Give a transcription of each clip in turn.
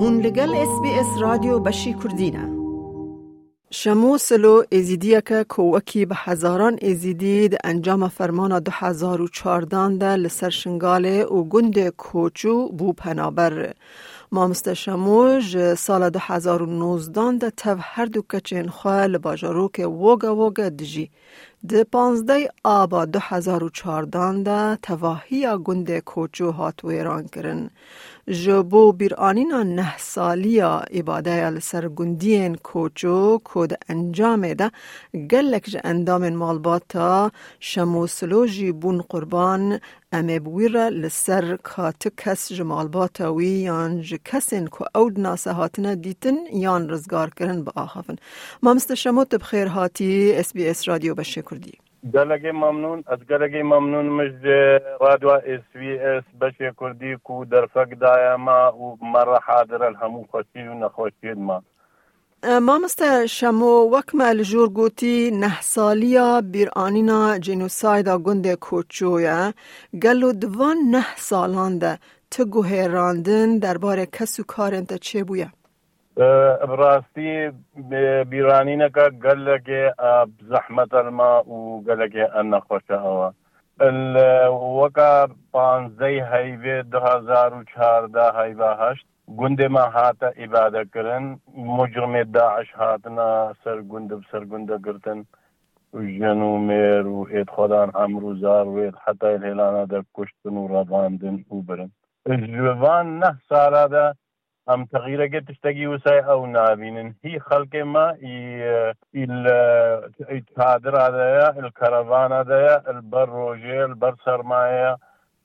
هون لگل اس بی اس رادیو بشی کردینه شمو سلو ازیدیه که کوکی به هزاران ازیدید انجام فرمان 2014 ده لسر شنگاله و گند کوچو بو پنابر. ما مستشموج سال 2019 ده تف هر دو کچین خواه لباجارو که وگا وگا دجی ده پانزده آبا 2014 ده تواهی گند کوچو هات ویران کرن. جبو بیرانینا نه سالیا عباده لسر گندین کوچو کود انجام ده گلک جه اندام مالباتا شمو سلوجی بون قربان امه بویر لسر کات کس جمال باتاوی یان ج کسین کو اود ناسه هاتنه دیتن یان رزگار کرن با آخافن ما مست شموت بخیر هاتی اس بی اس رادیو بشه کردی گەلەگەی مەمنون ئەزگەلەگەی مەمنون مژێ ڕادوا ئسVS بەشێ کوردی و ما و مر حاضر الهمو خۆشی و نەخۆشیێنما. مامۆستە شەمۆ وەکمە لە ژوور گوتی نەحسالیە بیرانینا جینوسایدا گوندێ کۆچۆیە گەل و دوان نەح ساڵاندە تە گوهێراندن دەربارە کەس و چه بویا؟ براستی بیرانی که گل که زحمت الما و گل که انا خوش آوا. وکا پانزده هایوی دو هزار و چهارده هایوی هشت. گند ما هاتا عباده کرن. مجرم داعش هاتنا سر گند سر گند گرتن. جنو میر و اید خودان امروزار و اید حتی الهلانه در کشتن و رواندن او برن. جوان نه ساله ده. ئەم تەغیرەکە تشتێکی وسای ئەو نبینن هی خەڵکێ ما کادرادەیە الکەرەوانەدەیە البەر ڕۆژێ البەر سەرمایە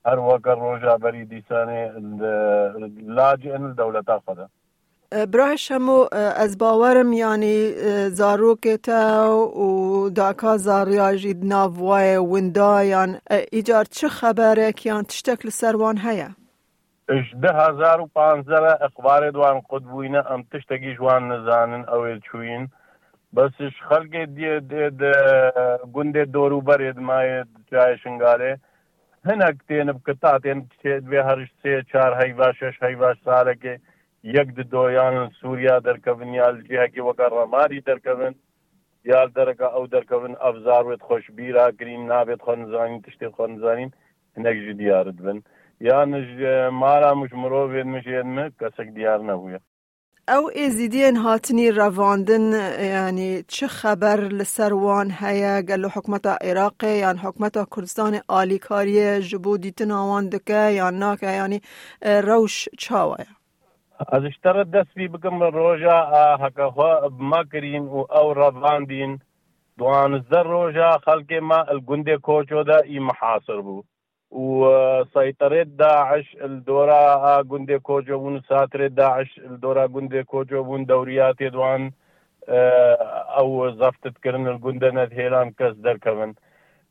هەر وەکە ڕۆژابەری دیسانێ لاجئن دەولەتا خۆدا برای شمو از باورم یعنی زاروکتا و داکا زاریاجی ناوای وندایان. ایجار چه خبره که یان تشتک لسروان هیا؟ 1500 ئەخبارێ دوان قوت بووینە ئەم تشتێکی جوان نەزانن ئەوێ چوین بەسش خەلکێ دێ گوندێ دۆر و بەرێ مایە جای شنگارێ. هەنک تێنە بکە تا تێن بێ هەرش سێ چار هەیوا شش هەیواش سارەکێ. یەک دۆیان سووریا دەرکەون یاجیهکی وەکە ڕەماری دەرکەون. یال دەرەکە ئەو دەرکەون ئەفزار وێت خۆشبیرا گرین نابێت خۆنزانین تشتێ خۆنزانین هەنێک ژ دیارت بن. یانش مارا مش مرۆڤێت مشێنمە کەسێک دیار نەبووە. او ازیدین هاتنی رواندن یعنی چه خبر لسروان هیا گلو حکمت عراق یعنی حکمت کردستان آلیکاری جبو دیتن آوان دکه یا ناکه یعنی روش چاوه از اشتر دست بی بکم روژا حکا خوا ما کرین و او رواندین دوانزدر روژا خلق ما الگنده کوچو دا ای محاصر بود وسيطرة داعش الدورة جندي كوجوبون ساتر داعش الدورة جندي كوجوبون دوريات يدوان أو زفتت كرن الجندنة هيلان كس دركبن.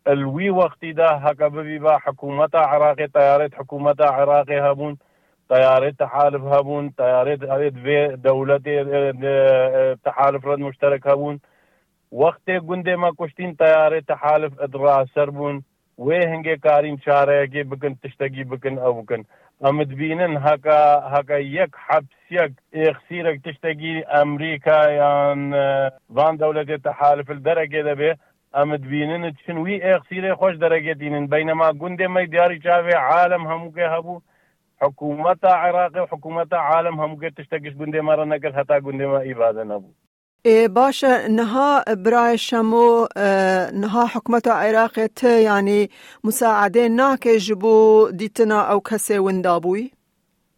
الوي وقتي دا هكا ببي با حكومة عراقي طيارات حكومة عراقي هبون تحالف هبون طيارات في دولة تحالف رد مشترك هبون. وقت جندي ما كشتين طيارات تحالف ادرا سربون هەنگێ کارین چارەیەکی بکن تشتێکی بکن ئەو بکن. ئەمت بینن هەکە هەکە یەک حەبسیەک ئێخسیرێک تشتێکی ئەمریکا یان وان دەولەتێت تەحالفل دەرەگێ دەبێ ئەمت بینن چن وی ئێخسیرێ خۆش دەرەگێتینن بینەما گوندێمەی دیاری چاوێ عالم هەمووکێ هەبوو حکوومەتە عێراقی و حکوومەتە عالم هەمووکێ تشتێکش گوندێ مەڕە نەکرد هەتا گوندێمە ئیبادە نەبوو باشه نها برای شمو نها حکمت عراق ته یعنی مساعده ناکه جبو دیتنا أو کسی وندابوی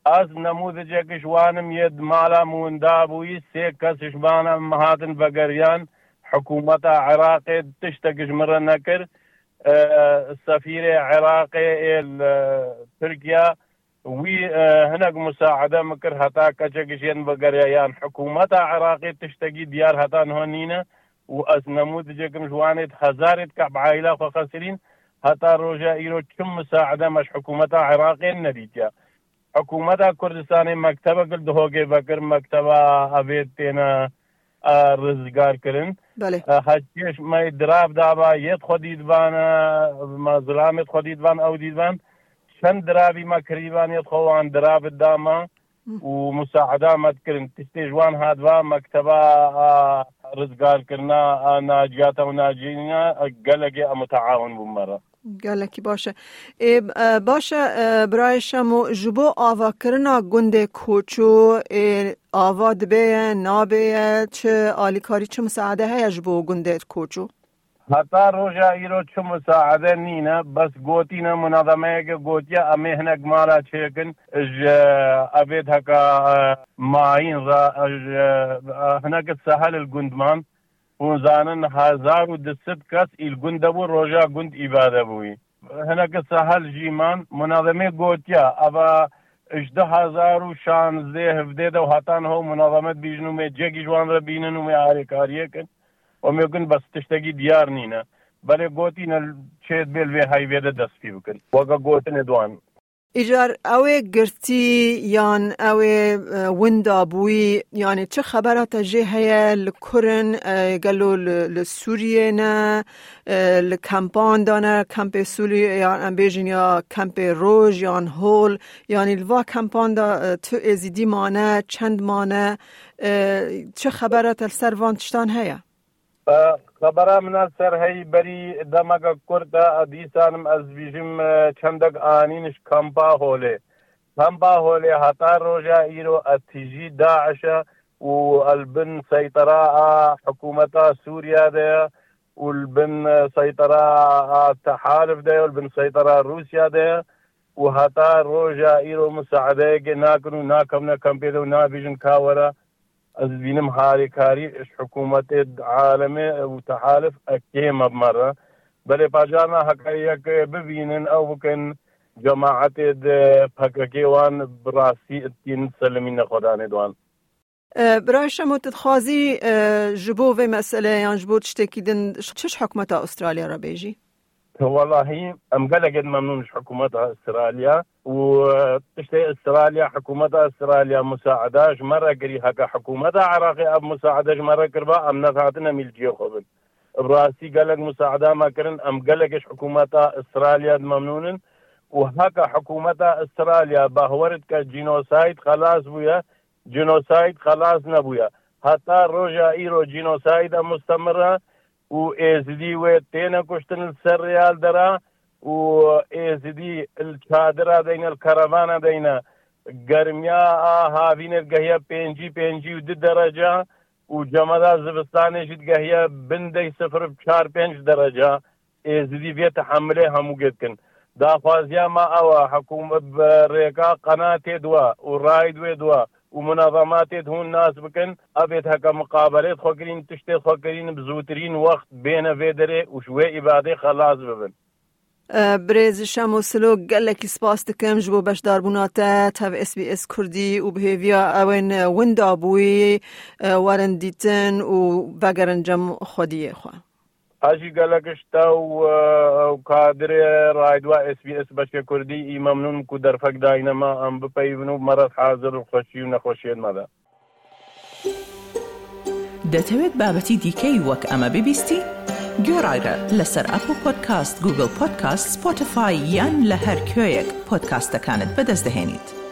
از نموذجێکش وانم یەد مالا موندابووی سێ کەسشمانە مهاتن بەگەریان حکوومەتە عێراقێ تشتێکش مرە نەکرد سەفیرێ عێراقێ ترکیا وی هەنێک مساعدە مکر هەتا کەچێکشێن بەگەریان حکوومەتە عراقی تشتێکی دیار هەتان هۆنینە و ئەس نەموو دجێکم جوانێت هزارێت کە بعیلا خۆ خەسرین هەتا ڕۆژە ئیرۆ چم مساعدە مەش حکوومەتە عێراقێن نەدیتیا حکوومەتە کوردستانی مەکتتەبە کرد هۆگێ بەکرد مەکتتەبە ئەبێت تێنە ڕزگارکردن هەچێش مای دراب دابا یەت خۆ دیدبانە مەزرامێت خۆ دیدبان ئەو دیدبان چەند درابی مەکریبانێت خۆوان درابت داما و مساعدامەت کردن تستێ جوان هادوا مەکتتەبە ڕزگارکردنا ناجیاتە و ناجینە گەلەگێ ئەمەتەعاون بوومەرە گەلێکی باشە باشە برای شەم و ji bo avakirina gundê koçû ava dibêye nabêye çi alîkarî çi misaade heye ji bo gundê koçû هەتا ڕۆژە ئیرۆ چ مساعدە نینە بەس گوتینە منەدەمەیەکە گوتیە ئەمێ هەنێک مارا چێکن ئەبێت هەکە ماین هەنەکە سەهل گوندمان وزانن هزار و دست کەس ئیل گوندە بوو ڕۆژە گوند ئیبادە بووی هەنەکە سەهل ژیمان مناظمێ گوتیا ئەە اشده هزار و شانزێ هەفتێدە و هەتان هەو مناظمت بیژن و مێ جێگی جوانرە بینن و مێ ئارێکاریەکەن ومێگن بەس تشتێکی دیار نینە بەێ گوتینە چێت بێ وێ هایوێدە دەستی بکەن وەگە گوتنێ دوان ئیجار ئەوێ گرتی یان ئەوێ وندا بووی یانی چه خبراتە ژێ هەیە لە کورن گەلو لە سووریێنە لە کەمپاندانە کەمپێ سووری یان ئەمبێژین یا کەمپێ ڕۆژ یان هۆل یانی لوا کەمپاندا تو ئێزیدیمانە چەندمانە چه خبراتە سەروان تشتان هەیە خبرا منە سەر هەی بەری دەمەگە کووردە ئەدیسانم ئەس بیژم چەندەك ئانینش کەمپا هۆلێ کەمپا هۆلێ هەتا ڕۆژە ئیرۆ ئەتیژی داعشە و ئەلبن سەیتەرا حکوومەتا سووریا دەیە والبن سيطرة تحالف ده والبن سيطرة روسيا ده وهتا روجا ايرو مساعدة ناكنو ناكمنا ez bînim harîkarî iş hikûmetê alemê û tehalif ekê mebmere belê pajana hekayek bibînin ew bikin cemaetê de pekekê wan birasî tîn selimîne xwedanê diwan برای شما تدخوازی جبو و مسئله یان جبو تشتکی دن چش حکمت استرالیا را بیجی؟ والله ام قلقت ممنون حكومتها استراليا وتشتي استراليا حكومتها استراليا مساعداش مرة قري هكا حكومتها عراقي أب مساعداش مرة كربا أم نفعتنا ملجي خبن. براسي قالك مساعدة ما كرن أم قالكش حكومتها استراليا ممنون وهكا حكومتها استراليا باهورت كجينوسايد خلاص بويا جينوسايد خلاص نبويا. حتى روجا إيرو جينوسايد مستمرة وازدي وتنكشتن الريال درا وازدي الشادرا دين الكرفانا دين گرمیا هاوینر گهیا پنجی پنجی و دو درجه و جمدا زبستانه جد گهیا بنده صفر چار پنج درجه ازدی بیت حمله همو گید کن دا خوازیا ما اوا حکومت ریکا قناة دوا و رای دوا دوا و منظماتت هون ناس بکن ابید هکا مقابلت خو کرین تشت خو کرین بزوترین وقت بین ویدره و شوی عباده خلاص ببن. برز شم و سلو گلکی سپاس دکم جبو بشدار بوناته تاو اس بی اس کردی و بهیویا اوین وندا بوی ورن دیتن و وگرن جم خودی خواه. هاجی گەلەگەشتا و کادرێ ڕایدوا SسBS بەشێ کوردی ئی مەمنون و دەرفەک داینەما ئەم بپەیون و مەرەت حاضر و خۆشی و نەخۆشیێت مەدا دەتەوێت بابەتی دیکەی وەک ئەمە ببیستی؟ گۆڕایرە لەسەر ئەپ و پۆدکاست گوگل پۆدکاست سپۆتفاای یان لە هەر کوێیەک پۆدکاستەکانت بەدەستدەێنیت.